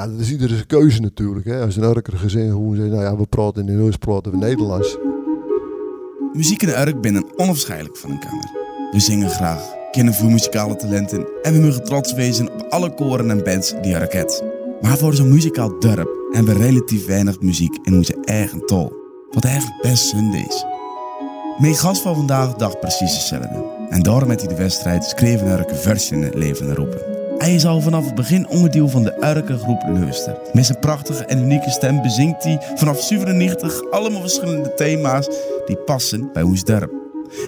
Ja, dat is iedere keuze natuurlijk. Hè. Als een Urker gezin gewoon zegt, nou ja, we praten in Neus, praten we Nederlands. Muziek en de Urk binnen onafscheidelijk van elkaar. We zingen graag, kennen veel muzikale talenten en we mogen trots wezen op alle koren en bands die Urk het. Maar voor zo'n muzikaal dorp hebben we relatief weinig muziek in onze eigen tol. Wat eigenlijk best is. Mijn gast van vandaag dacht precies hetzelfde. En daarom met hij de wedstrijd schreven Urk een versie in het leven roepen. Hij is al vanaf het begin onderdeel van de Urke groep Luister. Met zijn prachtige en unieke stem bezingt hij vanaf 97 allemaal verschillende thema's die passen bij ons.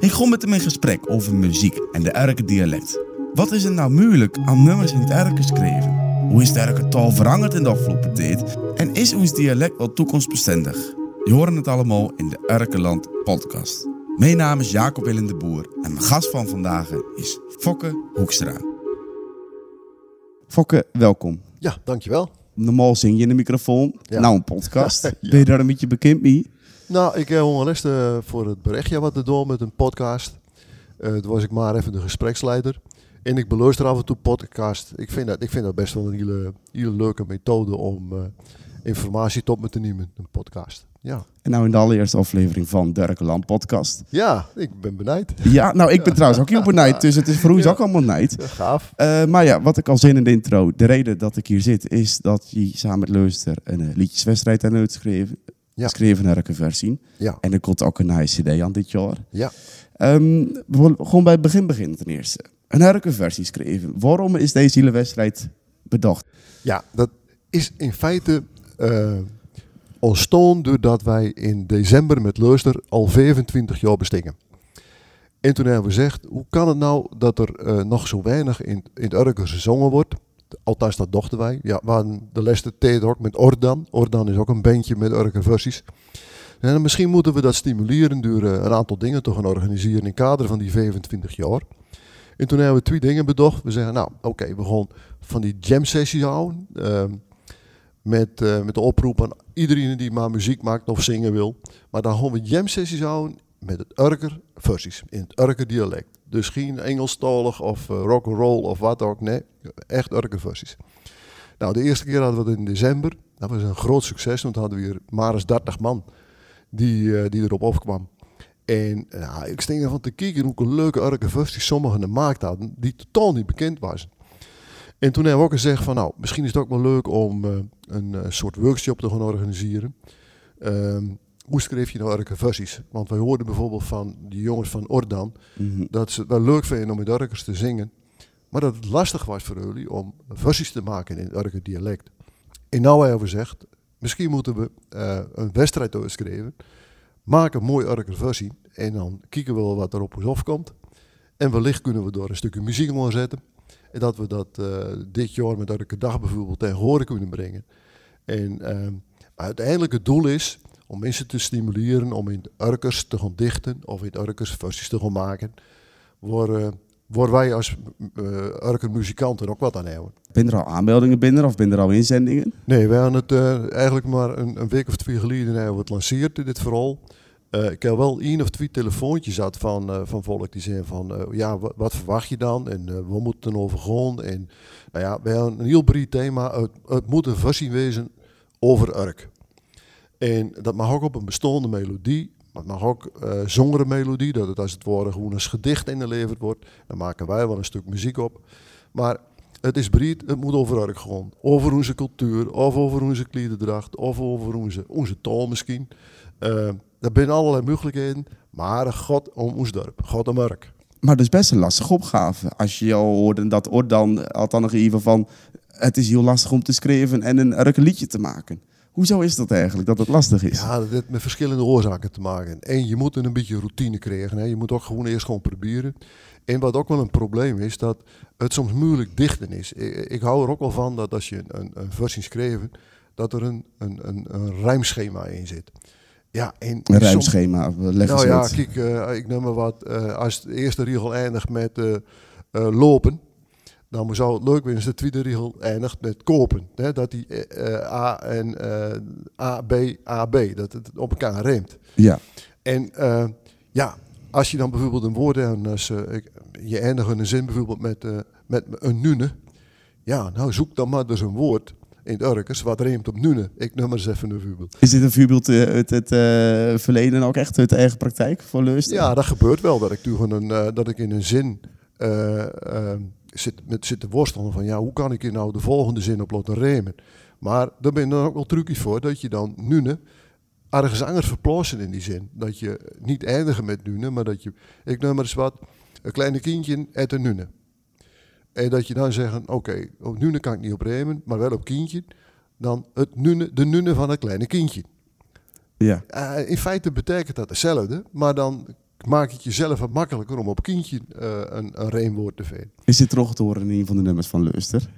Ik ga met hem in gesprek over muziek en de Urke dialect. Wat is er nou moeilijk aan nummers in het Urke schrijven? Hoe is de Urke taal veranderd in de afgelopen tijd? En is ons dialect wel toekomstbestendig? Je hoort het allemaal in de Urkeland podcast. Mijn naam is Jacob Willem de Boer en mijn gast van vandaag is Fokke Hoekstra. Fokke, welkom. Ja, dankjewel. Normaal zing je in de microfoon, Ja. nou een podcast. Ja. Ben je daar een beetje bekend mee? Nou, ik heb uh, voor het berichtje wat te doen met een podcast. Eh toen was ik maar even de gespreksleider. En ik beluister af en toe podcast. Ik vind dat, ik vind dat best wel een hele, hele leuke methode om eh, informatie tot me te nemen. Een podcast. Ja. En nou in de allereerste aflevering van Derkeland podcast. ja, ik ben benijd. Ja, nou ik ben trouwens ook heel benijd, dus het is voor ons Ja. ook allemaal nijd. Ja, gaaf. Eh, maar ja, wat ik al zei in de intro, de reden dat ik hier zit is dat je samen met Leuster een eh, liedjeswedstrijd aan uitgeschreven. Ja. Schreven naar een versie. Ja, En er komt ook een nieuwe cd aan dit jaar. ja. Ehm, willen gewoon bij het begin beginnen ten eerste. Een herke versie schreven. Waarom is deze hele wedstrijd bedacht? Ja, dat is in feite eh ontstaan doordat wij in december met Luister al 25 jaar bestingen. En toen hebben we gezegd, hoe kan het nou dat er eh, nog zo weinig in, in het Urker gezongen wordt? Althans, dat dachten wij. Ja, we de laatste tijd met Ordan. Ordan is ook een bandje met Urker versies. En misschien moeten we dat stimuleren door eh, een aantal dingen te gaan organiseren in het kader van die 25 jaar. En toen hebben we twee dingen bedacht. We zeggen, nou oké, we gaan van die jam sessies houden. ehm, met, eh, met de oproep aan iedereen die maar muziek maakt of zingen wil. Maar dan gaan we jam sessies houden met het Urker versies. In het Urker dialect. Dus geen Engelstalig of rock and roll of wat ook. Nee, echt Urker versies. Nou, de eerste keer hadden we het in december. Dat was een groot succes, want hadden we hier maar eens 30 man die, eh, die erop afkwam. En nou, ik sting ervan te kijken hoe een leuke Urker versies sommigen gemaakt hadden, die totaal niet bekend waren. En toen hebben we ook gezegd van, nou, misschien is het ook wel leuk om eh, een eh, soort workshop te gaan organiseren. Ehm, hoe schreef je nou Urker versies? Want wij hoorden bijvoorbeeld van die jongens van Ordan, Mhm. dat ze het wel leuk vinden om met Urkers te zingen. Maar dat het lastig was voor jullie om versies te maken in het Urker dialect. En nou hebben we gezegd, misschien moeten we eh, een wedstrijd uitschrijven. Maak een mooi Urker versie. En dan kijken we wel wat er op ons afkomt. En wellicht kunnen we door een stukje muziek aan zetten. En dat we dat eh, dit jaar met Urker Dag bijvoorbeeld tegen horen kunnen brengen. En ehm, uiteindelijk het doel is om mensen te stimuleren om in Urkers te gaan dichten. Of in Urkers versies te gaan maken. Waar, eh, waar wij als uh, Urker muzikanten ook wat aan hebben. Ben er al aanmeldingen binnen of ben er al inzendingen? Nee, we hebben het eh, eigenlijk maar een, een week of twee geleden hebben we het lanceerd, dit verhaal. Eh, ik heb wel één of twee telefoontjes gehad van, eh, van volk die zeiden van, eh, ja, wa- wat verwacht je dan? En we moeten over gaan. En nou ja, we hebben een heel breed thema. Het, moet een versie wezen over Urk. En dat mag ook op een bestaande melodie. Maar het mag ook zongere melodie, dat het als het ware gewoon als gedicht ingeleverd wordt. Dan maken wij wel een stuk muziek op. Maar het is breed, het moet over Urk gaan. Over onze cultuur, of over onze klederdracht, of over onze, onze taal misschien. Er zijn allerlei mogelijkheden, maar God om ons dorp, God om Urk. Maar dat is best een lastige opgave. Als je al hoorde dat had dan nog even van... Het is heel lastig om te schrijven en een Urke liedje te maken. Hoezo is dat eigenlijk, dat het lastig is? Ja, dat heeft met verschillende oorzaken te maken. En je moet een beetje routine krijgen. Hè. Je moet ook gewoon eerst gewoon proberen. En wat ook wel een probleem is, dat het soms moeilijk dichten is. Ik, ik hou er ook wel van dat als je een, een versie schreven, dat er een, een, een, een rijmschema in zit. Ja, en Een ruimschema, leggen Nou ja, kijk, eh, ik noem maar wat. eh, als de eerste regel eindigt met eh, lopen, dan zou het leuk zijn als de tweede regel eindigt met kopen. Hè? Dat die A en A, B, A, B, dat het op elkaar reemt. Ja, En ja, als je dan bijvoorbeeld een woord hebt, als, ik- je eindigt een zin bijvoorbeeld met, met een nune. Ja, nou zoek dan maar dus een woord in het Urkers, wat reemt op Nune. Ik noem maar eens even een voorbeeld. Is dit een voorbeeld uh, uit het uh, verleden ook echt uit de eigen praktijk voor Leusden? Ja, dat gebeurt wel. Dat ik, een, uh, dat ik in een zin zit, met, zit te worstelen van ja, hoe kan ik hier nou de volgende zin op laten remen? Maar daar ben je dan ook wel trucjes voor, dat je dan Nune ergens anders verplaatsen in die zin. Dat je niet eindigen met Nune, maar dat je, ik noem maar eens wat, een kleine kindje uit een Nune. En dat je dan zegt, oké, okay, op Nune kan ik niet op remen, maar wel op kindje. Dan het nune, de Nune van een kleine kindje. Ja. Uh, in feite betekent dat hetzelfde, maar dan maak het jezelf wat makkelijker om op kindje uh, een, een reemwoord te vinden. Is dit terug te horen in een van de nummers van Luster?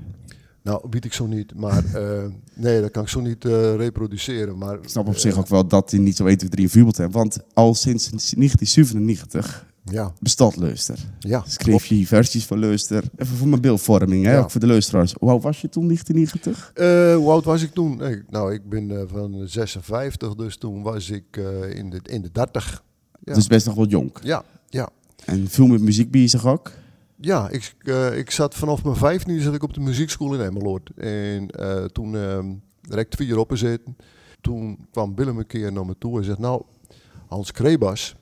Nou, bied ik zo niet, maar uh, nee, dat kan ik zo niet uh, reproduceren. Maar, ik snap op zich ook wel dat hij niet zo 1, 2, 3 voorbeeld heeft. Want al sinds 1997 ja. bestaat Leuster. Ja, Schreef je versies van Leuster. Even voor mijn beeldvorming, hè? Ja. voor de luisteraars. Hoe oud was je toen, 1990? Uh, hoe oud was ik toen? Nee, nou, ik ben van 56, dus toen was ik in, de, in de 30. Ja. Dus best nog wel jong. Ja, ja. En veel met muziek bezig ook? Ja, ik, ik zat vanaf mijn vijftiende zat ik op de muziekschool in Emmeloord. En toen uh, direct vier op zitten. Toen kwam Willem een keer naar me toe en zegt, nou, Hans Krebas.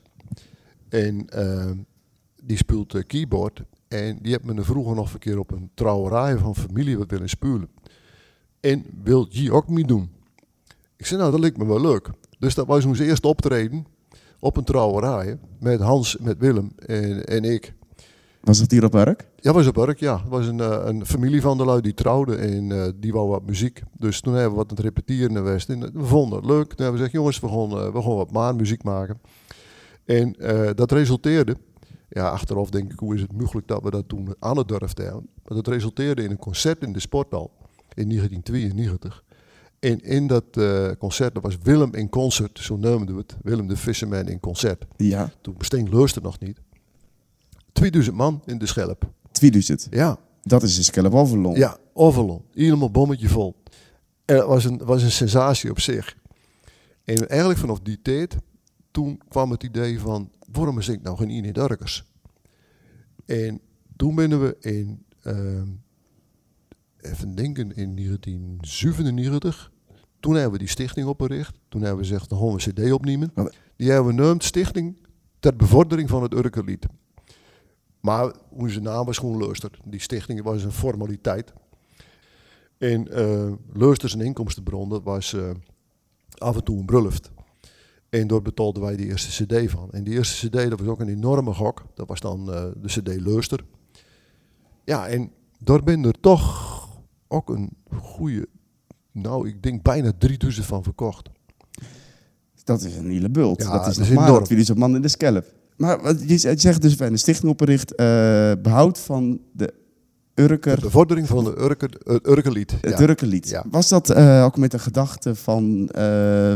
En die speelt keyboard. En die heeft me vroeger nog een keer op een trouwerij van familie wat willen spelen. En wil je ook mee doen? Ik zei, nou, dat lijkt me wel leuk. Dus dat was ons eerste optreden op een trouwerij met Hans, met Willem en, en ik. Was dat hier op werk? Ja, was op werk, ja. Het was een, uh, een familie van de lui die trouwde en uh, die wou wat muziek. Dus toen hebben we wat aan het repeteren geweest. En we vonden het leuk. Toen hebben we gezegd, jongens, we gaan, we gaan wat maar muziek maken. En dat resulteerde, ja, achteraf denk ik, hoe is het mogelijk dat we dat toen aan het durfden hebben. Maar dat resulteerde in een concert in de Sporthal in 1992. En in dat concert, dat was Willem in concert, zo noemden we het. Willem de Fisherman in concert. Ja. Toen bestond Leurster nog niet. 2000 man in de Schelp. 2000? Ja. Dat is de Schelp Overlon. Ja, Overlon. Helemaal bommetje vol. En dat was een, was een sensatie op zich. En eigenlijk vanaf die tijd, toen kwam het idee van, waarom ik nou geen Ine Darkers? En toen ben we in, uh, even denken, in 1997, toen hebben we die stichting opgericht. Toen hebben we gezegd, dan gaan we een cd opnemen. Die hebben we genoemd Stichting ter bevordering van het Urkerlied. Maar onze naam was gewoon Luister. Die stichting was een formaliteit. En uh, Luister zijn inkomstenbron, dat was uh, af en toe een bruiloft. En daar betaalden wij die eerste cd van. En die eerste cd, dat was ook een enorme gok. Dat was dan uh, de cd Luister. Ja, en daar ben er toch ook een goede, nou ik denk bijna 3000 van verkocht. Dat is een hele bult. Ja, dat is, dat is enorm. Dat is een man in de schelp. Maar wat je zegt dus bij een stichting opgericht, uh, behoud van de Urker... De bevordering van de Urker, het Urkerlied. Het ja. Urkerlied. Ja. Was dat uh, ook met de gedachte van uh,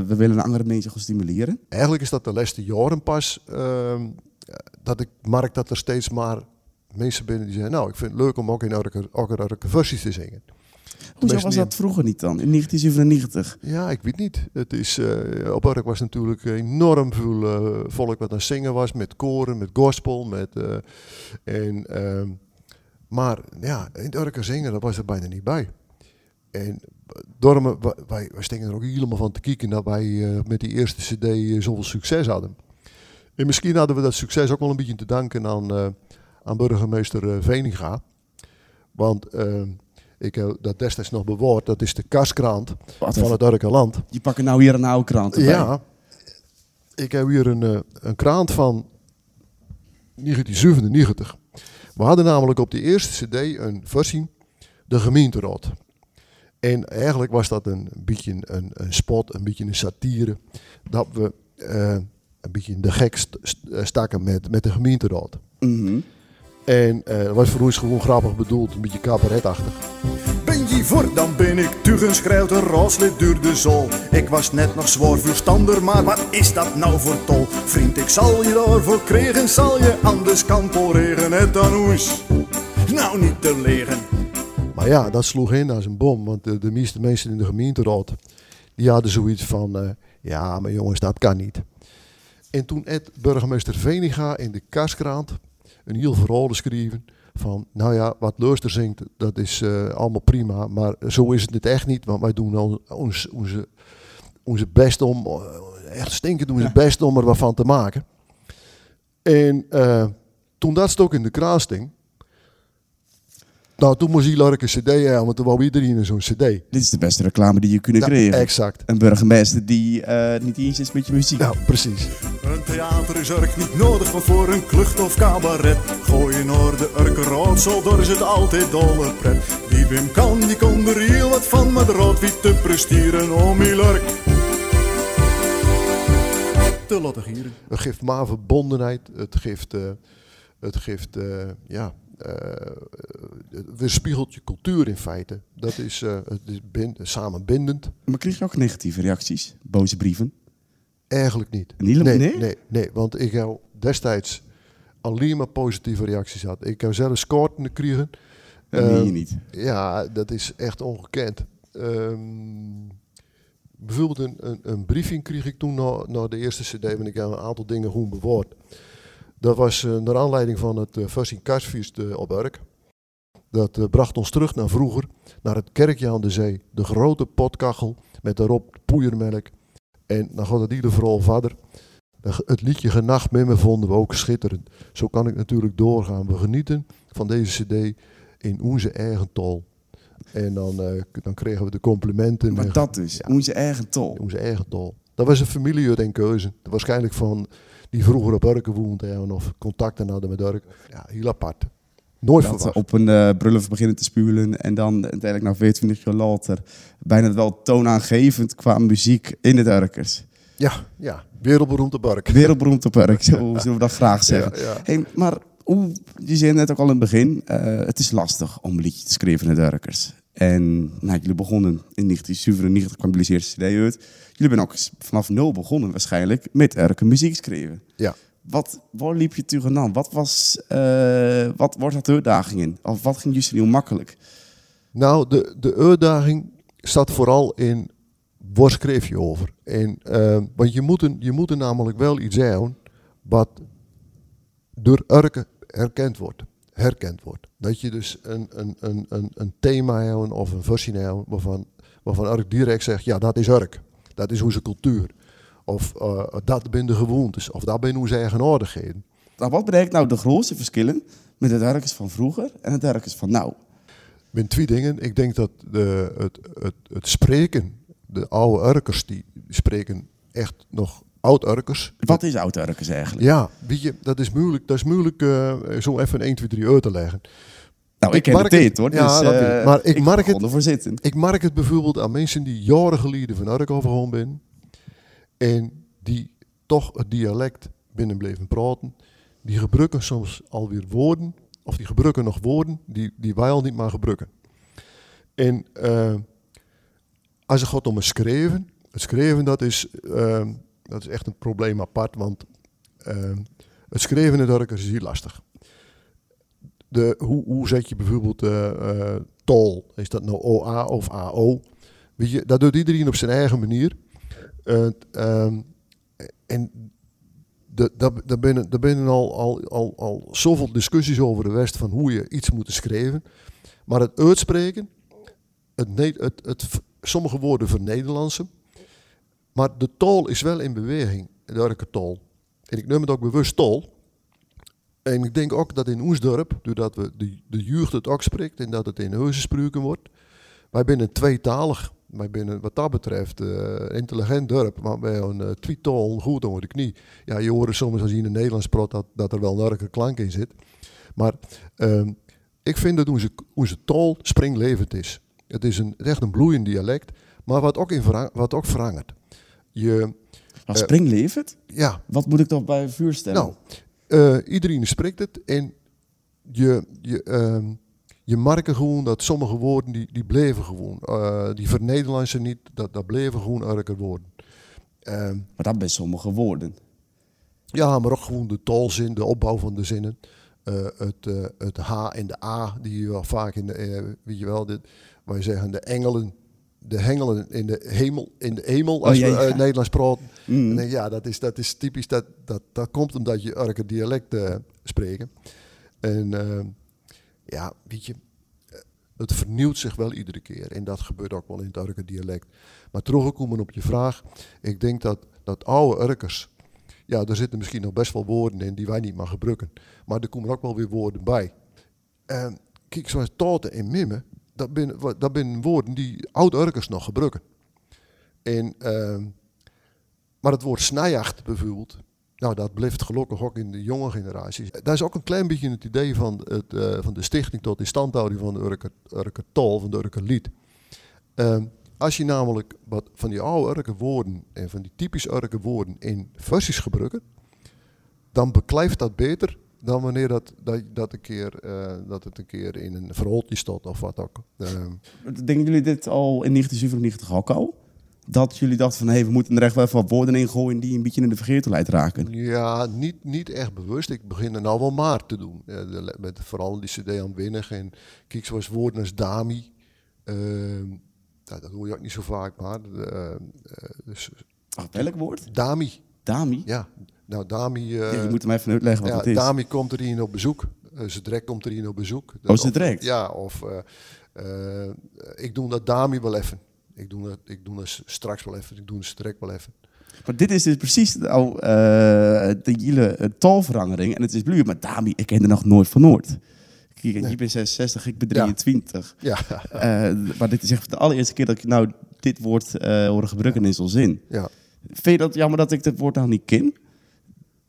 we willen andere mensen gaan stimuleren? Eigenlijk is dat de laatste jaren pas ehm, dat ik merk dat er steeds maar mensen binnen die zeggen, nou ik vind het leuk om ook in Urker, ook in Urker versies te zingen. Hoezo was dat vroeger niet dan, in 1997? Ja, ik weet niet. Het is, uh, op Urk was natuurlijk enorm veel uh, volk wat aan zingen was, met koren, met gospel, met... Uh, en, ehm, maar ja, in het zingen, dat was er bijna niet bij. En daarom, wij, wij stingen er ook helemaal van te kijken dat wij met die eerste cd zoveel succes hadden. En misschien hadden we dat succes ook wel een beetje te danken aan, aan burgemeester Veninga. Want ik heb dat destijds nog bewaard. Dat is de kaskrant van het Urkerland. Je pakt nou hier een oude krant erbij. Ja. Ik heb hier een, een krant van 1997. We hadden namelijk op de eerste cd een versie, de gemeenteraad. En eigenlijk was dat een beetje een, een spot, een beetje een satire. Dat we uh, een beetje de gek st stakken met, met de gemeenteraad. Mm -hmm. En uh, dat was voor ons gewoon grappig bedoeld, een beetje cabaretachtig. Voor, dan ben ik tugen schreeuwt een raaslid door de zol. Ik was net nog zwaar verstander, maar wat is dat nou voor tol? Vriend, ik zal je daarvoor kregen, zal je anders kan regen het dan hoes. Nou niet te leren. Maar ja, dat sloeg in als een bom, want de, meeste mensen in de gemeenteraad, die hadden zoiets van, uh, ja maar jongens, dat kan niet. En toen het burgemeester Veniga in de kaskrant een heel verhaal geschreven van, nou ja, wat Leuster zingt, dat is eh, allemaal prima, maar zo is het echt niet, want wij doen al ons, onze, onze best om, eh, echt stinken doen ze Ja. best om er wat van te maken. En eh, toen dat stok in de kraan sting, nou toen moest hij een cd hebben, want toen wou iedereen zo'n cd. Dit is de beste reclame die je kunnen Ja, creëren. exact. Een burgemeester die eh, niet eens is met je muziek. Ja, precies. Een theater is Urk niet nodig, want voor een klucht of cabaret Gooi je naar de Urker Roodsel, daar is het altijd dolle pret Die Wim kan, die kon er heel wat van, maar de rood wie te presteren om die Urk te laten gieren. Het geeft maar verbondenheid. Het geeft, eh, het geeft eh, ja, eh, het weerspiegelt je cultuur in feite. Dat is, eh, het is bind, samenbindend. Maar kreeg je ook negatieve reacties? Boze brieven? Eigenlijk niet. Niet nee, nee? nee, nee, want ik heb destijds alleen maar positieve reacties gehad. Ik heb zelfs scoren gekregen. Dat je Ehm, niet. Ja, dat is echt ongekend. Ehm, bijvoorbeeld een, een, een briefing kreeg ik toen na, na de eerste cd, want ik heb een aantal dingen goed bewoord. Dat was eh, naar aanleiding van het uh, Fussing op Urk. Dat eh, bracht ons terug naar vroeger, naar het kerkje aan de zee. De grote potkachel met daarop poeiermelk. En dan gaat het ieder vooral verder. De- Het liedje Genacht met me vonden we ook schitterend. Zo kan ik natuurlijk doorgaan. We genieten van deze cd in onze eigen tol. En dan, eh, dan kregen we de complimenten. Maar en dat dus, Ja. onze eigen tol. onze eigen tol. Dat was een familie uit Enkeuzen. Waarschijnlijk van die vroeger op Urken woont en of contacten hadden met Urk. Ja, heel apart. Nooit Dat ze verwacht. op een eh brullen beginnen te spuwen en dan uiteindelijk na 24 jaar later bijna wel toonaangevend qua muziek in het Urkers. Ja, ja, wereldberoemd op Urk. Wereldberoemd op Urk, zo zullen we dat graag zeggen. Ja, ja. Hey, maar hoe, je zei net ook al in het begin, eh, het is lastig om een liedje te schrijven in de Urkers. En nou, jullie begonnen in 1997, kwam jullie eerste CD uit. Jullie zijn ook vanaf nul begonnen waarschijnlijk met Urken muziek schrijven. Ja. Wat, waar liep je tegenaan? Wat was, eh, wat was dat de uitdaging in? Of wat ging jullie heel makkelijk? Nou, de, de uitdaging staat vooral in waar schreef je over. En, eh, want je moet, je moet er namelijk wel iets zijn wat door Urken herkend wordt. Herkend wordt. Dat je dus een, een, een, een, een thema hebt of een versie hebt waarvan, waarvan Urk direct zegt, ja dat is Urk. Dat is onze cultuur. Of eh, dat zijn de gewoontes. Of dat zijn onze eigenaardigheden. Nou, wat betekent nou de grootste verschillen met het Urkers van vroeger en het Urkers van nou? Ben twee dingen. Ik denk dat de, het, het, het spreken, de oude Urkers, die spreken echt nog oud-Urkers. Wat is oud Urkers eigenlijk? Ja, weet je, dat is moeilijk, dat is moeilijk eh, zo even 1, 2, 3 uit te leggen. Nou, ik, Ik merk het- tijd hoor. ja, dus, dat eh. Maar ik ik merk kon het- zitten. Ik merk het bijvoorbeeld aan mensen die jaren geleden van Urk overgewoon zijn en die toch het dialect binnen bleven praten. Die gebruiken soms alweer woorden, of die gebruiken nog woorden die, die wij al niet maar gebruiken. En eh, als het gaat om het schrijven, het schrijven dat is, eh, dat is echt een probleem apart, want eh, het schrijven in het is heel lastig. De, hoe, hoe zet je bijvoorbeeld tol? Is dat nou OA of AO? Weet je, dat doet iedereen op zijn eigen manier. Eh, ehm, en daar binnen, daar binnen al, al, al, al zoveel discussies over de West van hoe je iets moet schrijven. Maar het uitspreken, het, het, het, sommige woorden vernederlandsen. Maar de tol is wel in beweging, de Urker tol. En ik noem het ook bewust tol. En ik denk ook dat in ons dorp, doordat we de, de jeugd het ook spreekt en dat het in gesproken wordt. Wij zijn tweetalig. Wij zijn wat dat betreft eh, een intelligent dorp, maar wij hebben een uh, tweetaal goed onder de knie. Ja, je hoort soms als je in het Nederlands praat dat, dat er wel een Urker klank in zit. Maar ehm, ik vind dat onze, onze taal springlevend is. Het is een, echt een bloeiend dialect, maar wat ook, in verang- wat ook verandert. Je, Eh, springlevend? ja, Wat moet ik toch bij vuur stellen? nou, iedereen spreekt het en je, je, ehm, je merkt gewoon dat sommige woorden die, die bleven gewoon. eh, die vernederlandsen niet, dat, dat bleven gewoon Urker woorden. Ehm, maar dat bij sommige woorden. ja, maar ook gewoon de taalzin, de opbouw van de zinnen. Eh, het, eh, het H en de A, die je wel vaak in de, weet je wel, dit, wij zeggen de engelen, de hengelen in de hemel, in de hemel, als Oh, ja, we ja. eh, Nederlands praten. Mm. Ja, dat is, dat is typisch, dat, dat, dat komt omdat je Urker dialect spreken. En, eh, ja, weet je, eh, het vernieuwt zich wel iedere keer. En dat gebeurt ook wel in het Urker dialect. Maar teruggekomen op je vraag, ik denk dat, dat oude Urkers, ja, er zitten misschien nog best wel woorden in die wij niet maar gebruiken. Maar er komen ook wel weer woorden bij. En kijk, zoals toten en mimmen, dat zijn dat woorden die oude Urkers nog gebruiken. En, ehm, maar het woord snijjacht bijvoorbeeld, nou, dat blijft gelukkig ook in de jonge generaties. Dat is ook een klein beetje het idee van, het, eh, van de stichting tot instandhouding van de Urker, van de Urker Lied. Ehm, als je namelijk wat van die oude Urker woorden en van die typisch Urker woorden in versies gebruikt, dan beklijft dat beter dan wanneer dat, dat, dat, een keer, eh, dat het een keer in een verholtje staat of wat ook. Ehm, Denken jullie dit al in 1997 ook al? Dat jullie dachten van, hé, we moeten er echt wel even wat woorden in gooien die een beetje in de vergetelheid raken. Ja, niet, niet echt bewust. Ik begin er nou wel maar te doen. Ja, de- met vooral die cd aan Winnig en kijk zoals woorden als dami. Ehm, nou, dat hoor je ook niet zo vaak, maar eh, eh, dus, Ach, welk woord? dami. Dami? Ja, nou dami. eh, Ja, je moet hem even uitleggen wat ja, het is. Dami komt er hier op bezoek. Uh, Zedrek komt er hier op bezoek. Oh, Zedrek? Ja, of eh, eh, ik doe dat dami wel even. Ik doe dat, ik doe dat straks wel even. Ik doe het Zedrek wel even. Maar dit is dus precies eh, de hele taalverandering. En het is blauw, maar Dami, ik ken er nog nooit van Noord. Kijk, je bent 66, ik ben Ja. 23. Ja, Eh, maar dit is echt de allereerste keer dat ik nou dit woord eh hoor gebruiken in zo'n zin. ja. Vind je dat jammer dat ik dit woord nou niet ken?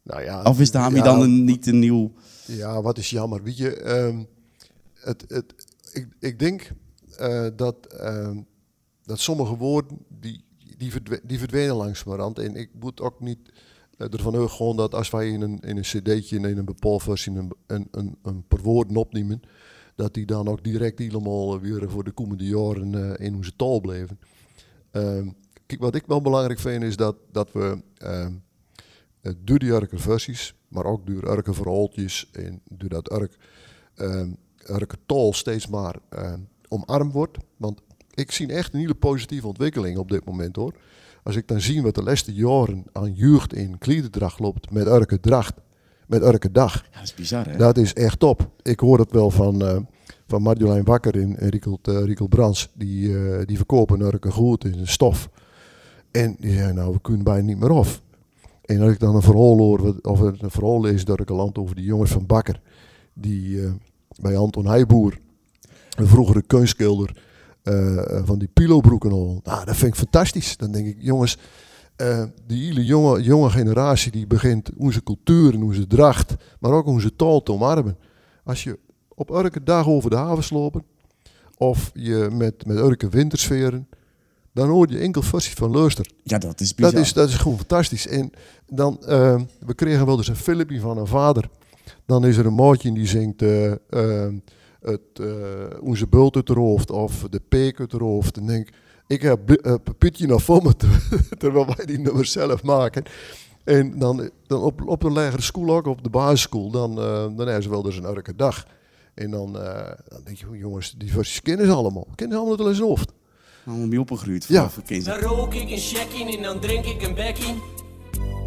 Nou ja, Of is Dami ja, dan een, niet een nieuw... Ja, wat is jammer. Weet je, ehm, het, het, ik, ik denk eh, dat, ehm, dat sommige woorden die, die, verdwe- die verdwenen langzamerhand. En ik moet ook niet eh, ervan uit gewoon dat als wij in een, in een cd'tje, in een bepaalde versie, een, een, een, per woorden opnemen, dat die dan ook direct helemaal weer voor de komende jaren eh, in onze taal blijven. Ehm, kijk, wat ik wel belangrijk vind is dat, dat we ehm, eh, die versies, maar ook Urker verhaaltjes en door dat Urk, ehm taal steeds maar ehm, omarmd wordt. Want ik zie echt een hele positieve ontwikkeling op dit moment hoor. Als ik dan zie wat de laatste jaren aan jeugd in klederdracht loopt met Urker dracht, met Urker dag. Ja, dat is bizar, hè? Dat is echt top. Ik hoor het wel van, eh van Marjolein Wakker en en Riekelt, Riekelt Brands. Die, eh, die verkopen Urker goed in stof. En die zeggen nou, we kunnen bijna niet meer af. En als ik dan een verhaal hoor, of een verhaal lees door ik land over die jongens van Bakker. Die bij Anton Heijboer, een vroegere kunstschilder, eh, van die pilobroeken al. Nou, dat vind ik fantastisch. Dan denk ik, jongens, eh, die hele jonge, jonge generatie die begint onze cultuur en onze dracht, maar ook onze taal te omarmen. Als je op elke dag over de haven slopen, of je met, met elke wintersferen, dan hoor je enkel versie van luister. Ja, dat is bizar. Dat is, dat is gewoon fantastisch. En dan, eh, we kregen wel eens een filmpje van een vader. Dan is er een maatje die zingt eh, eh, het, eh, onze bult uit de hoofd of de peek uit de hoofd. En denk ik heb eh, Pietje nog voor me, ter- terwijl wij die nummers zelf maken. En dan, dan op, op de lagere school ook, op de basisschool, dan, eh dan is er wel dus een elke dag. En dan, eh, dan denk je, jongens, die versies kennen ze allemaal. Kennen ze allemaal uit hun hoofd. Allemaal mee opgegroeid. Ja. Dan rook ik een checkin en dan drink ik een bekkie.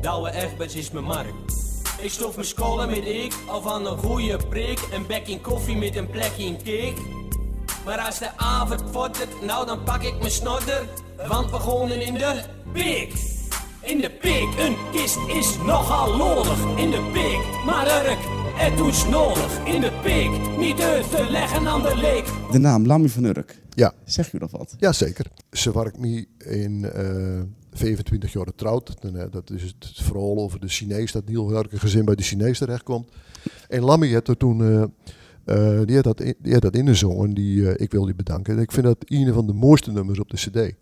Douwe Egberts is mijn markt. Ik stof mijn scholen met ik, of aan een goede prik. Een bekkie koffie met een plekje in cake. Maar als de avond vordert, nou dan pak ik mijn snodder. Want we gooien in de pik. In de pik, een kist is nogal lollig. In de pik, maar Urk, het nodig. In de pik, niet uit te leggen aan de leek. De naam Lammy van Urk. Ja, Zeg je dat wat? Jazeker. Ze werkt me in eh 25 jaar getrouwd. En, eh, dat is het verhaal over de Chinees, dat heel gezin bij de Chinees terechtkomt. En Lammy had er toen, eh, eh, die, had dat in, die had dat ingezongen. Die, eh, ik wil die bedanken. En ik vind dat een van de mooiste nummers op de cd.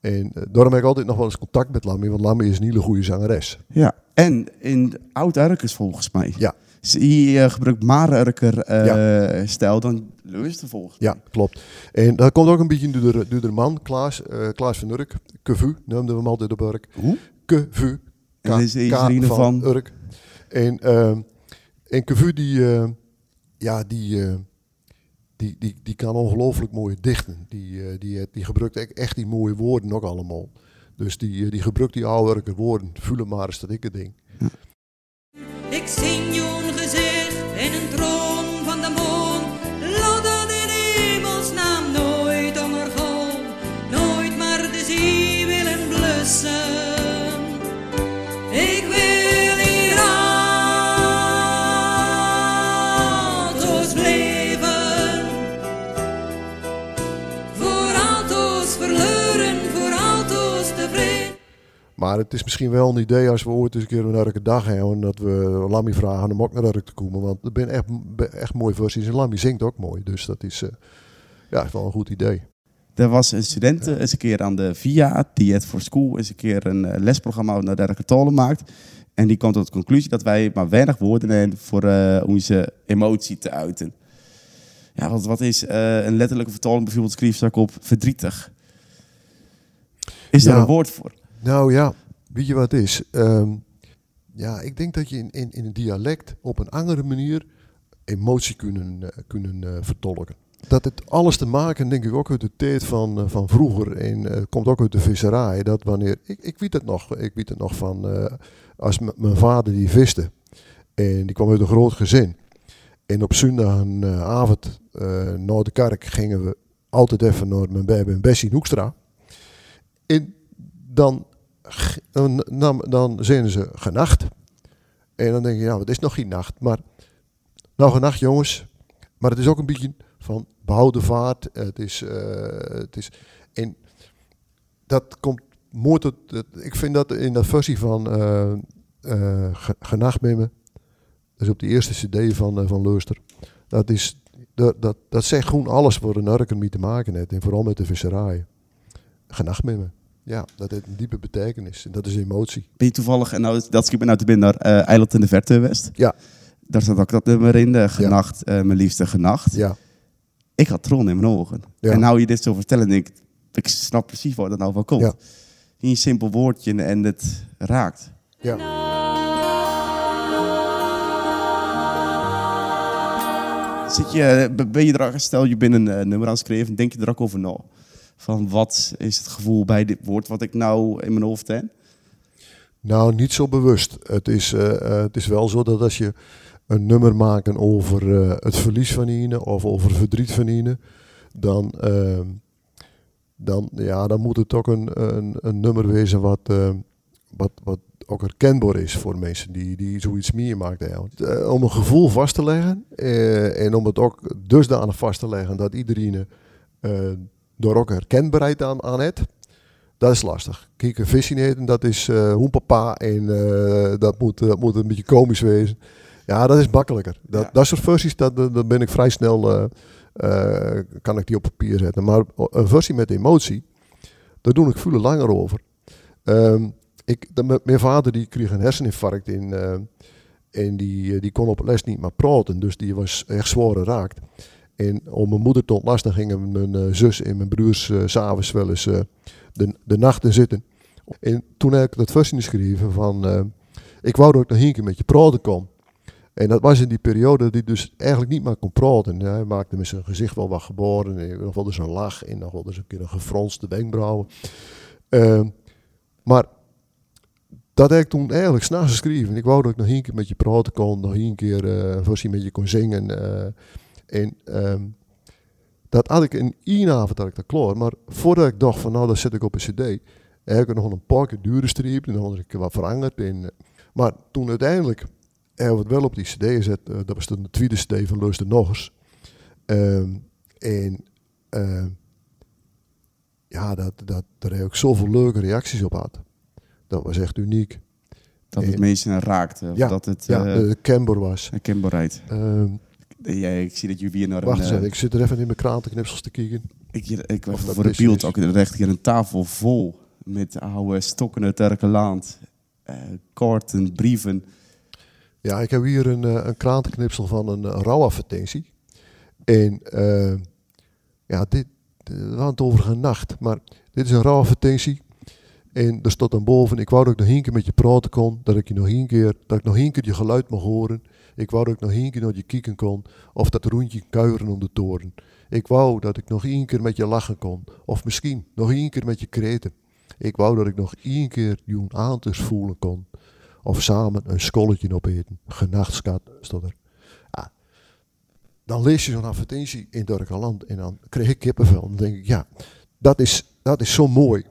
En eh, daarom heb ik altijd nog wel eens contact met Lammy, want Lammy is een hele goede zangeres. Ja. En in oud-Urkers volgens mij. Ja. Je eh, gebruikt Mare-Urker eh, stijl dan luister volgens mij. Ja, klopt. En dat komt ook een beetje door de, door de man, Klaas, eh, Klaas van Urk. Kevu noemden we hem altijd op Urk. Hoe? Kevu. En dat is de Israëne van- Urk. En, ehm en Kevu die, eh, ja, die, eh, die, die, die kan ongelooflijk mooie dichten. Die, eh, die, die gebruikt echt, echt die mooie woorden ook allemaal. Dus die, die gebruikt die oude woorden. Voelen maar eens dat ik het ding. Ik zie Maar het is misschien wel een idee als we ooit eens een keer een elke dag hebben. Dat we Lammy vragen om ook naar Urk te komen. Want er zijn echt, echt mooie versies. En Lammy zingt ook mooi. Dus dat is uh, ja, echt wel een goed idee. Er was een student eens een keer aan de VIA, Diet for School, eens een keer een uh, lesprogramma naar dergelijke talen maakt. En die komt tot de conclusie dat wij maar weinig woorden hebben voor uh, onze emotie te uiten. Ja, wat, wat is een letterlijke vertaling bijvoorbeeld schreef ik op verdrietig? Is ja. daar een woord voor? Nou ja, weet je wat is? Um, ja, ik denk dat je in, in, in een dialect op een andere manier emotie kunnen, uh, kunnen uh, vertolken. Dat het alles te maken, denk ik, ook uit de tijd van, uh, van vroeger. En komt ook uit de visserij. Dat wanneer, ik, ik weet het nog, ik weet het nog van als mijn vader die viste. En die kwam uit een groot gezin. En op zondagavond naar de kerk gingen we altijd even naar mijn baby en Bessie Hoekstra. En dan, dan, dan zijn ze genacht. En dan denk je, ja, het is nog geen nacht. Maar nou, genacht jongens. Maar het is ook een beetje van behouden vaart. Het is, uh, het is en dat komt mooi tot, ik vind dat in dat versie van uh, uh, Genacht met me, dus op de eerste cd van, van Leuster, dat is, dat, dat, zegt gewoon alles waar een urken mee te maken heeft. En vooral met de visserij. Genacht met me. Ja, dat heeft een diepe betekenis. En dat is emotie. Ben je toevallig, en nou, dat schiet me nou te binnen naar uh, Eiland in de Verte West. Ja. Daar staat ook dat nummer in, de genacht, ja. uh, mijn liefste genacht. Ja. Ik had tron in mijn ogen. Ja. En nou je dit zo vertellen, denk ik, ik snap precies waar dat nou van komt. Ja. Een simpel woordje en het raakt. Ja. Zit je, ben je er, stel je binnen een uh, nummer aan schrijven, denk je er ook over na? Van wat is het gevoel bij dit woord wat ik nou in mijn hoofd heb? Nou, niet zo bewust. Het is, uh, uh, het is wel zo dat als je een nummer maakt over uh, het verlies van Ine of over verdriet van Ine, dan, dan, ja, dan moet het ook een, een, een nummer wezen wat, wat, wat ook herkenbaar is voor mensen die, die zoiets meemaakt. om een gevoel vast te leggen en om het ook dusdanig vast te leggen dat iedereen door ook herkenbaarheid aan, aan het. Dat is lastig. Kijk, een visje eten, dat is uh, hoenpapa en uh, dat, moet, dat moet een beetje komisch wezen. Ja, dat is makkelijker. Dat, ja. dat soort versies, dat, dat ben ik vrij snel, uh, kan ik die op papier zetten. Maar een versie met emotie, daar doe ik veel langer over. Um, ik, de, mijn vader die kreeg een herseninfarct in, en die, die kon op les niet meer praten, dus die was echt zwaar geraakt. En om mijn moeder te ontlasten gingen mijn uh, zus en mijn broers uh, s'avonds wel eens uh, de, de nachten zitten. En toen heb ik dat versie geschreven van, ik wou dat ik nog een keer met je praten kon. En dat was in die periode dat dus eigenlijk niet meer kon praten. Hij maakte met zijn gezicht wel wat geboren. En nog wel eens een lach en nog wel eens een keer een gefronste wenkbrauwen. Ehm, maar dat heb ik toen eigenlijk s'nachts geschreven. Ik wou dat ik nog een keer met je praten kon. Nog een keer versie met je kon zingen. En um, dat had ik in één avond had ik dat klaar. Maar voordat ik dacht van nou, dat zet ik op een cd. Heb ik nog een paar keer dure streep. En dan had ik wat veranderd. En, eh, maar toen uiteindelijk hebben we het wel op die cd gezet. Uh, dat was de tweede cd van Luister Nog eens. Um, en uh, ja, dat, dat, daar heb ik zoveel leuke reacties op had. Dat was echt uniek. Dat het mensen raakte. Ja, dat het ja, uh, was. Kenbaarheid. Um, ja, ik zie dat weer naar Wacht een... eens ik zit er even in mijn krantenknipsels te kijken. Ik, ik, ik voor de beeld ook recht hier een tafel vol met oude stokken uit Erkeland, uh, kaarten, brieven. Ja, ik heb hier een, uh, een krantenknipsel van een, een rouwadvertentie. En uh, ja, dit, hadden het over een nacht, maar dit is een rouwadvertentie. En er stond dan boven, ik wou dat ik nog één keer met je praten kon, dat ik je nog één keer, dat ik nog één keer je geluid mag horen. Ik wou dat ik nog één keer naar je kijken kon, of dat rondje kuieren om de toren. Ik wou dat ik nog één keer met je lachen kon, of misschien nog één keer met je kreten. Ik wou dat ik nog één keer je aantes voelen kon, of samen een scholletje opeten. Genachtskat, stond er. Ja. Dan lees je zo'n advertentie in Durkeland en dan kreeg ik kippenvel. Dan denk ik, ja, dat is, dat is zo mooi.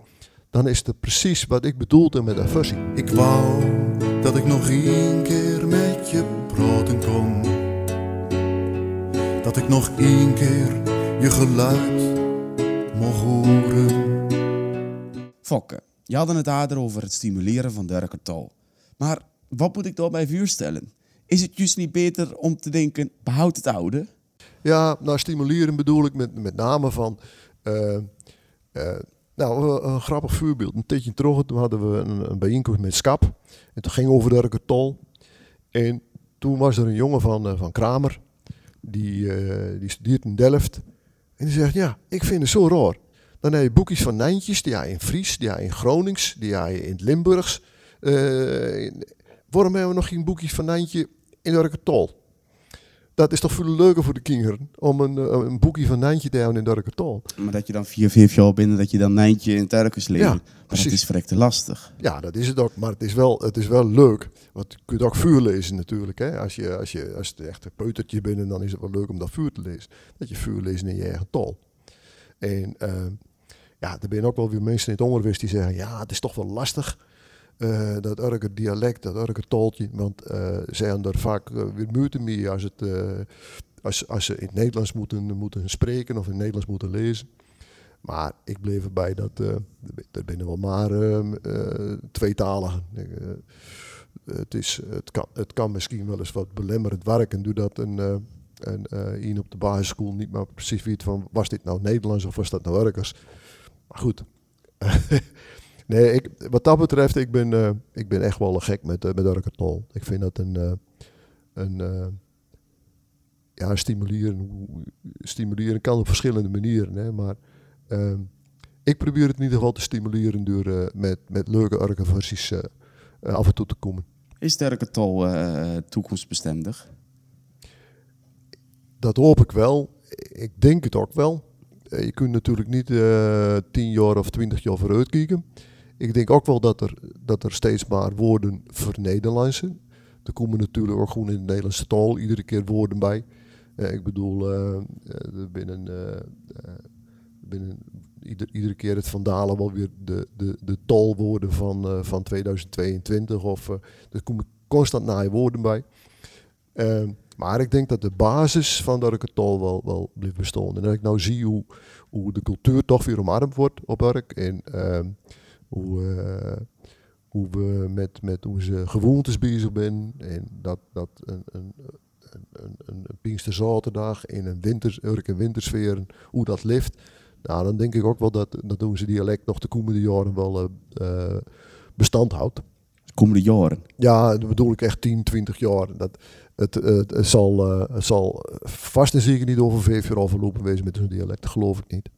Dan is het precies wat ik bedoelde met een versie. Ik wou dat ik nog één keer met je praten kon. Dat ik nog één keer je geluid mocht horen. Fokke, Je hadden het daar over het stimuleren van de taal. Maar wat moet ik daarbij voorstellen? Is het juist niet beter om te denken, behoud het oude? Ja, nou stimuleren bedoel ik met, met name van... eh, eh, nou, een grappig voorbeeld. Een tijdje terug toen hadden we een, een bijeenkomst met SCAP. En toen ging over de Urkertol. En toen was er een jongen van, eh, van Kramer. Die, eh, die studeert in Delft. En die zegt, ja, ik vind het zo raar. Dan heb je boekjes van Nijntjes, die hij in Fries, die hij in Gronings, die hij in het Limburgs. Eh, waarom hebben we nog geen boekjes van Nijntje in de Urkertol? Dat is toch veel leuker voor de kinderen om een, eh, een boekje van Nijntje te hebben in de Urkertol. Maar dat je dan vier, vijf jaar binnen, dat je dan Nijntje in Turkers leert. Ja, maar precies. dat is verrekte lastig. Ja, dat is het ook. Maar het is wel, het is wel leuk. Want je kunt ook vuur lezen natuurlijk. Hè? Als, je, als, je, als het echt een peutertje bent, dan is het wel leuk om dat vuur te lezen. Dat je vuur leest in je eigen taal. En eh, ja, er zijn ook wel weer mensen in het onderwijs die zeggen... ja, het is toch wel lastig, eh, dat Urker dialect, dat Urker taaltje. Want eh zij hebben er vaak eh, weer moeite mee als, het, eh, als, als ze in het Nederlands moeten, moeten spreken... of in het Nederlands moeten lezen. Maar ik bleef erbij dat eh, er binnen wel maar ehm, eh, tweetaligen. Eh, het, is, het, kan, het kan misschien wel eens wat belemmerend werken doordat een, eh een eh, op de basisschool niet meer precies weet van was dit nou Nederlands of was dat nou Urkers. Maar goed. nee, ik, wat dat betreft, ik ben, eh, ik ben echt wel een gek met, uh, met Urkertol. Ik vind dat een, eh, een ja, stimuleren, stimuleren kan op verschillende manieren. Hè, maar Ehm, ik probeer het in ieder geval te stimuleren door met, met leuke Urker-versies eh, af en toe te komen. Is Turkertol eh toekomstbestendig? Dat hoop ik wel. Ik denk het ook wel. Je kunt natuurlijk niet eh 10 jaar of 20 jaar vooruit kijken. Ik denk ook wel dat er, dat er steeds maar woorden vernederlandsen. Er komen natuurlijk ook gewoon in de Nederlandse taal iedere keer woorden bij. Eh, ik bedoel, eh, eh, binnen, binnen ieder, iedere keer het vandalen wel weer de, de, de taalwoorden van, van 2022. Of, er komen constant naaie woorden bij. Eh, maar ik denk dat de basis van dat ik het taal wel, wel blijft bestaan. En dat ik nou zie hoe, hoe de cultuur toch weer omarmd wordt op Urk. En ehm, hoe, eh, hoe we met, met onze gewoontes bezig zijn. En dat, dat een, een, een, een, Pinksterzaterdag in een winters, wintersfeer, hoe dat leeft. Nou, dan denk ik ook wel dat, dat onze dialect nog de komende jaren wel eh, eh, bestand houdt. De komende jaren. Ja, dat bedoel ik echt 10, 20 jaar. Dat, het, het, het, zal, het zal vast en zeker niet over vijf jaar overlopen wezen met zo'n dialect. Geloof ik niet.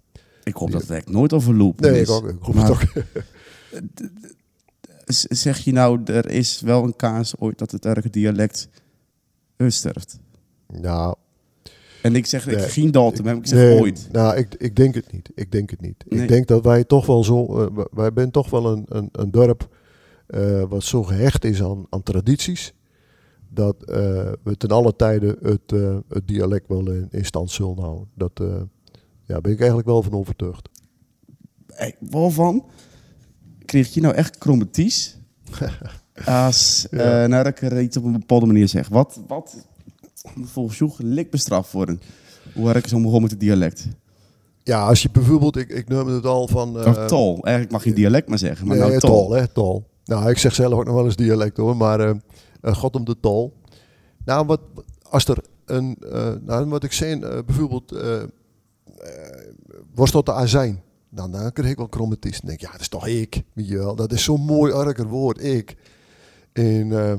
Ik hoop dat het echt nooit overloopt. Nee, is. ik ook. Ik hoop Maar- het ook. Z- Zeg je nou, er is wel een kaas ooit dat het erge dialect uitsterft? Nou, En ik zeg ik Nee. geen hè, maar ik zeg nee, ooit. Nou, ik, ik denk het niet. Ik denk het niet. Nee. Ik denk dat wij toch wel zo... eh, wij- zijn toch wel een, een, een dorp eh, wat zo gehecht is aan, aan tradities. Dat eh, we ten alle tijden het, eh, het dialect wel in, in stand zullen houden. Dat eh, ja, ben ik eigenlijk wel van overtuigd. Hey, waarvan kreeg je nou echt chromaties? Als Ja. eh nou, ik er iets op een bepaalde manier zeg. Wat, wat volgens jou gelijk bestraft worden? Hoe werk ik zo begonnen met het dialect? Ja, als je bijvoorbeeld... Ik, ik noemde het al van... Uh, tol. Eigenlijk mag je dialect maar zeggen. Maar nee, nou tol. tol. hè, tol. Nou, ik zeg zelf ook nog wel eens dialect hoor, maar eh, God om de tol. Nou, wat, als er een, nou, wat ik zei, bijvoorbeeld, was dat de azijn? Dan, dan kreeg ik wel chromatis. Dan denk ja, dat is toch ik. Dat is zo'n mooi arker woord, ik. En eh,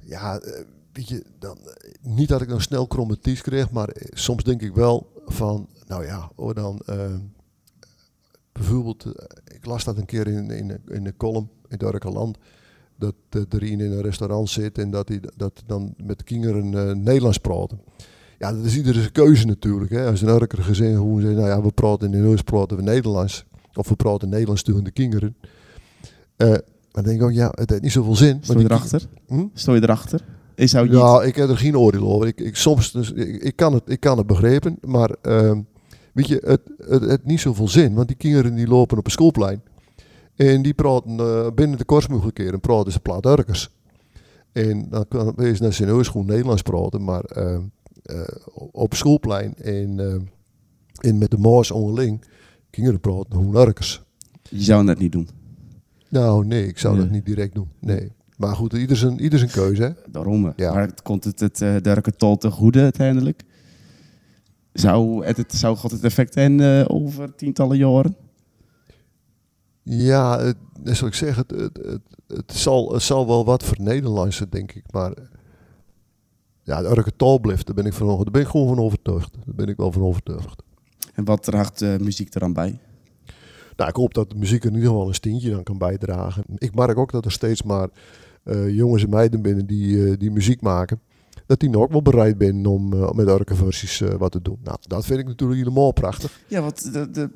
ja, eh, dan, eh, niet dat ik nou snel chromatis kreeg, maar soms denk ik wel van, nou ja, hoor dan... bijvoorbeeld, ik las dat een keer in, in, in een column in Dorkeland. Dat uh, er een in een restaurant zit en dat hij dat dan met de kinderen eh, Nederlands praten. Ja, dat is iedere keuze natuurlijk. Hè. Als een Urker gezin gewoon zegt, nou ja, we praten in huis praten we Nederlands. Of we praten Nederlands tegen de kinderen. Eh, maar dan denk ik ook, ja, het heeft niet zoveel zin. Sto want je erachter? Hm? Je erachter? Is je Ja, ik heb er geen oordeel over. Ik, ik, soms, dus, ik, ik, kan het, ik kan het begrijpen, maar ehm, weet je, het, het, het niet zoveel zin. Want die kinderen die lopen op een schoolplein en die praten eh, binnen de kortsmogelijkheden praten ze plaat Urkers. En dan kan het wezen dat ze in huis gewoon Nederlands praten, maar ehm, eh, op schoolplein en, en met de maas onderling, kinderen praten gewoon Urkers. Je zou het niet doen. Nou, nee, ik zou dat niet direct doen. Nee. Maar goed, ieder zijn, ieder zijn keuze. Hè? Daarom. Ja. Maar het komt het, het uh, derke tol te goede uiteindelijk? Zou, het, het, zou God het effect hebben uh, over tientallen jaren? Ja, het, zoals ik zeg, het, het, het, het, zal, het zal wel wat voor Nederlandse, denk ik. Maar ja, de Urke tol blijft, daar ben ik, van, daar ben ik gewoon van overtuigd. Daar ben ik wel van overtuigd. En wat draagt uh, muziek eraan bij? Nou, ik hoop dat de muziek er in ieder geval een steentje dan kan bijdragen. Ik merk ook dat er steeds maar uh, jongens en meiden binnen die, uh, die muziek maken. Dat die nou ook wel bereid zijn om uh, met elke versies wat te doen. Nou, dat vind ik natuurlijk helemaal prachtig. Ja, wat de, de,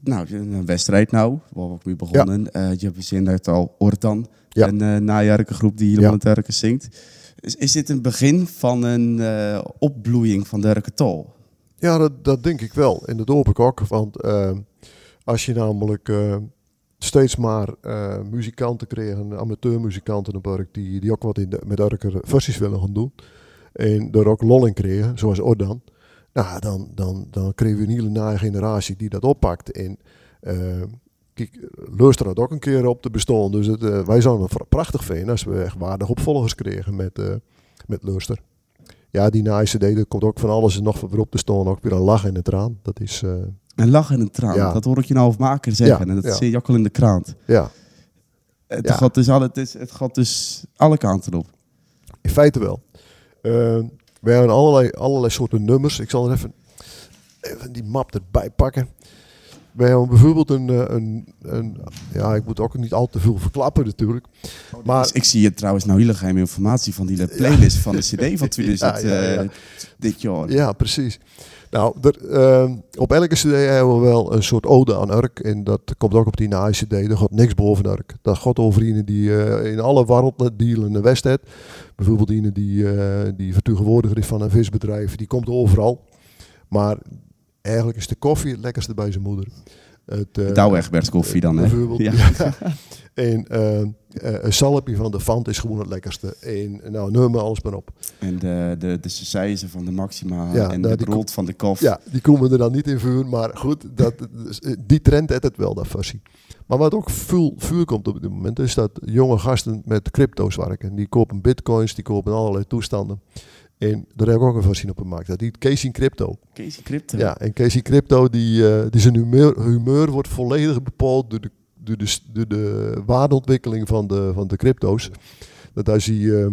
nou, een wedstrijd nou, waar we mee begonnen. Ja. je hebt uit al Ortan, ja. een uh, najaarlijke groep die helemaal ja. het zingt. Is, dit een begin van een opbloeiing van de tol? Ja, dat, dat denk ik wel. En dat hoop ik ook. Want als je namelijk uh, steeds maar uh, muzikanten kreeg, amateurmuzikanten op Urk, die, die ook wat in de, met versies willen gaan doen. En er ook lol in kregen, zoals Ordan. Nou, dan, dan, dan kregen we een hele naaie generatie die dat oppakt. En uh, kijk, luister had ook een keer op te bestaan. Dus het, wij zouden het prachtig vinden als we echt waardig opvolgers kregen met, met luister. Ja, die naaie CD, er komt ook van alles en nog weer op te staan. Ook weer een lach en een traan. Dat is... Een lach en een traan. Ja. Dat hoor ik je nou of maker zeggen. Ja, en dat ja. zie je ook al in de krant. Ja. Het, Gaat dus alle, het, is, het gaat dus alle kanten op. In feite wel. Uh, we hebben allerlei, allerlei soorten nummers. Ik zal er even, even die map erbij pakken. Hebben bijvoorbeeld een, een, een, Ja, ik moet ook niet al te veel verklappen natuurlijk. Maar, dus ik zie je trouwens nou hele geheime informatie van die playlist ja. van de CD van 2000 ja, ja, uh, dit jaar. Ja, precies. Nou, er, uh, op elke CD hebben we wel een soort ode aan Urk. En dat komt ook op die CD. Er gaat niks boven Urk. Dat gaat over die uh, in alle werelddealen in de West heeft. Bijvoorbeeld iemand die, die vertegenwoordiger is van een visbedrijf. Die komt overal. Maar eigenlijk is de koffie het lekkerste bij zijn moeder. Het, uh, Douwe Egberts koffie dan, hè? Bijvoorbeeld. Ja. ja. en uh, uh, een salpje van de Fant is gewoon het lekkerste. En nou, noem maar alles maar op. En de, de, de saisizen van de Maxima ja, en de brood van de kof. Ja, die komen er dan niet in vuur. Maar goed, dat, die trend heeft het wel, dat versie. Maar wat ook veel vuur komt op dit moment, is dat jonge gasten met crypto's werken. Die kopen bitcoins, die kopen allerlei toestanden. En daar heb ik ook een versie op gemaakt. Dat heet Casey Crypto. Casey Crypto? Ja, en Casey Crypto, die, uh, die zijn humeur, humeur wordt volledig bepaald door de, door de, door de waardeontwikkeling van de, van de crypto's. Dat als hij, uh,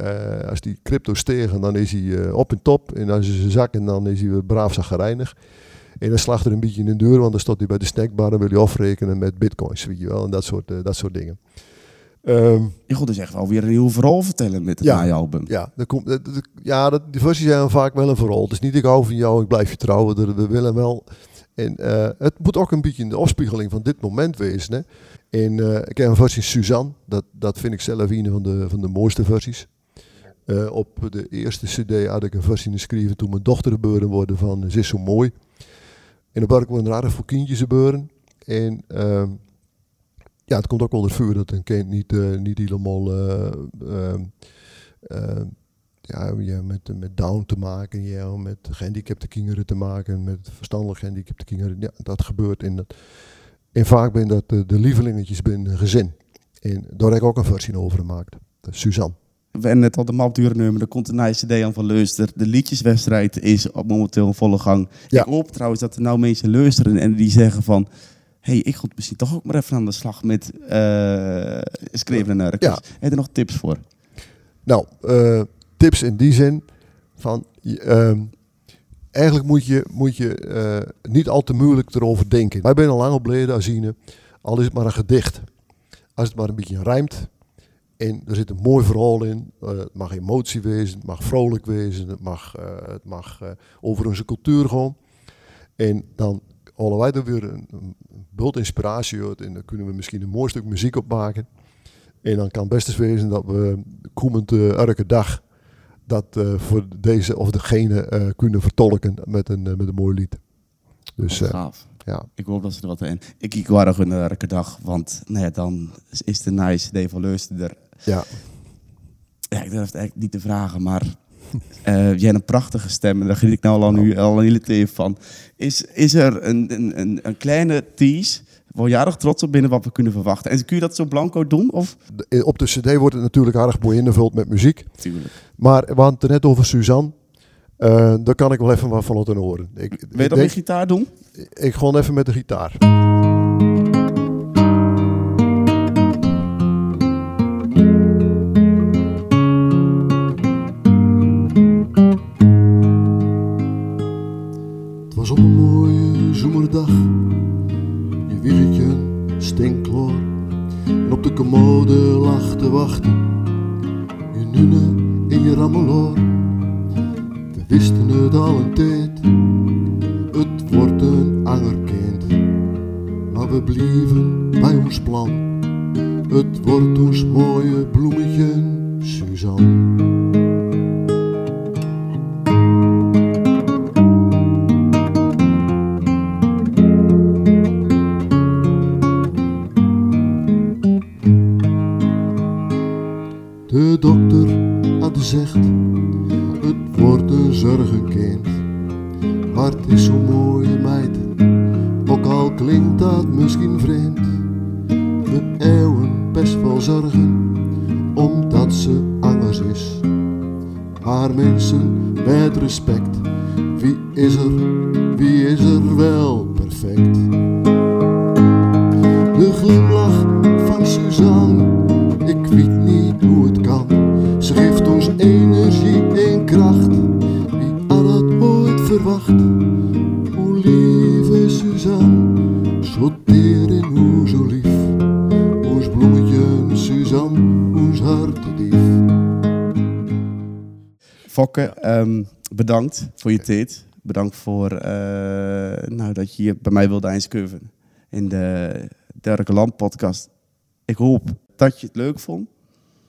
uh, als die crypto stegen, dan is hij op en top. En als ze zakken, dan is hij weer braaf zagrijnig. En dan slacht er een beetje in de deur, want dan staat hij bij de snackbar en wil hij afrekenen met bitcoins, weet je wel. En dat soort, dat soort dingen. Um, je gaat dus echt wel weer een nieuw verhaal vertellen met het ja, album. Ja, komt, de, ja dat, die versies zijn vaak wel een verhaal. Het is niet ik hou van jou, ik blijf je trouwen. We willen wel. En uh, het moet ook een beetje in de afspiegeling van dit moment wezen. Hè. En uh, ik heb een versie Suzanne. Dat, dat vind ik zelf een van de, van de mooiste versies. Uh, op de eerste cd had ik een versie geschreven toen mijn dochter geboren worden van Ze is zo mooi. En dan werken we een rare voor kindjes gebeuren. En ja, het komt ook wel het vuur dat een kind niet, uh, niet helemaal uh, uh, ja, ja, met, met down te maken, ja, met gehandicapte kinderen te maken, met verstandelijk gehandicapte kinderen. Ja, dat gebeurt. In dat, en vaak ben dat de, de lievelingetjes binnen gezin. En daar heb ik ook een versie over gemaakt. Suzanne. We hebben net al de duurnummer, er komt een nice CD aan van Leuster. De liedjeswedstrijd is momenteel in volle gang. Ja. Ik hoop trouwens dat er nou mensen luisteren en die zeggen van hey, ik ga misschien toch ook maar even aan de slag met uh, schreven en ja. Heb je er nog tips voor? Nou, uh, tips in die zin van... Uh, eigenlijk moet je, moet je uh, niet al te moeilijk erover denken. Wij zijn al lang op leden Azine, al is het maar een gedicht. Als het maar een beetje rijmt en er zit een mooi verhaal in. Uh, het mag emotie wezen, het mag vrolijk wezen, het mag, uh, het mag over onze cultuur gaan. En dan halen wij er weer een, een bult inspiratie uit en dan kunnen we misschien een mooi stuk muziek opmaken. En dan kan het best eens wezen dat we komend uh, elke dag dat uh, voor deze of degene uh, kunnen vertolken met een, met een mooi lied. Dus, gaaf. Ja. Ik hoop dat ze er wat in. Ik kijk waar nog een elke dag, want nou ja, dan is de nice Leusden er. Ja. ja. Ik durf het eigenlijk niet te vragen, maar uh, jij hebt een prachtige stem en daar geniet ik nou al, nu, al een hele thee van. Is, is er een, een, een, kleine tease jarig trots op binnen wat we kunnen verwachten. En kun je dat zo blanco doen? Of? De- Op de cd wordt het natuurlijk erg mooi ingevuld met muziek. Tuurlijk. Maar we hadden het net over Suzanne. Eh, daar kan ik wel even wat van laten horen. Ik, Wil je ik, dat met denk- gitaar doen? ik gewoon even met de gitaar. Suzanne, ik weet niet hoe het kan. Ze geeft ons energie en kracht, wie had het ooit verwacht? O lieve Suzanne, zo teer en hoe zo lief. Ons bloemetje, Suzanne, ons hartedief. Fokke, ehm, bedankt voor je tijd. Bedankt voor eh, nou, dat je hier bij mij wilde eindskurven in de Derke Land podcast. Ik hoop dat je het leuk vond.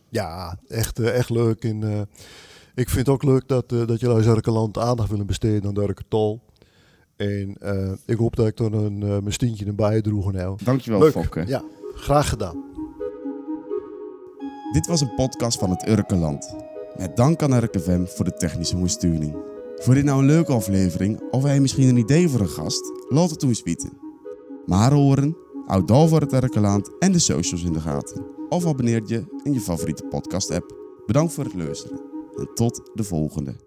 Ja, echt, eh, echt leuk. En, eh, ik vind het ook leuk dat, eh, dat jullie uit land aandacht willen besteden aan Durke Tol. En eh, ik hoop dat ik er een, eh, mijn stientje erbij droeg. Nou. Dankjewel, Leuk. Fokke. Ja, graag gedaan. Dit was een podcast van het Urkenland. Met dank aan RKFM voor de technische ondersteuning. Voor dit nou een leuke aflevering of heb je misschien een idee voor een gast? Laat het ons weten. Maar horen, houd voor het Urkenland en de socials in de gaten. Of abonneer je in je favoriete podcast app. Bedankt voor het luisteren en tot de volgende.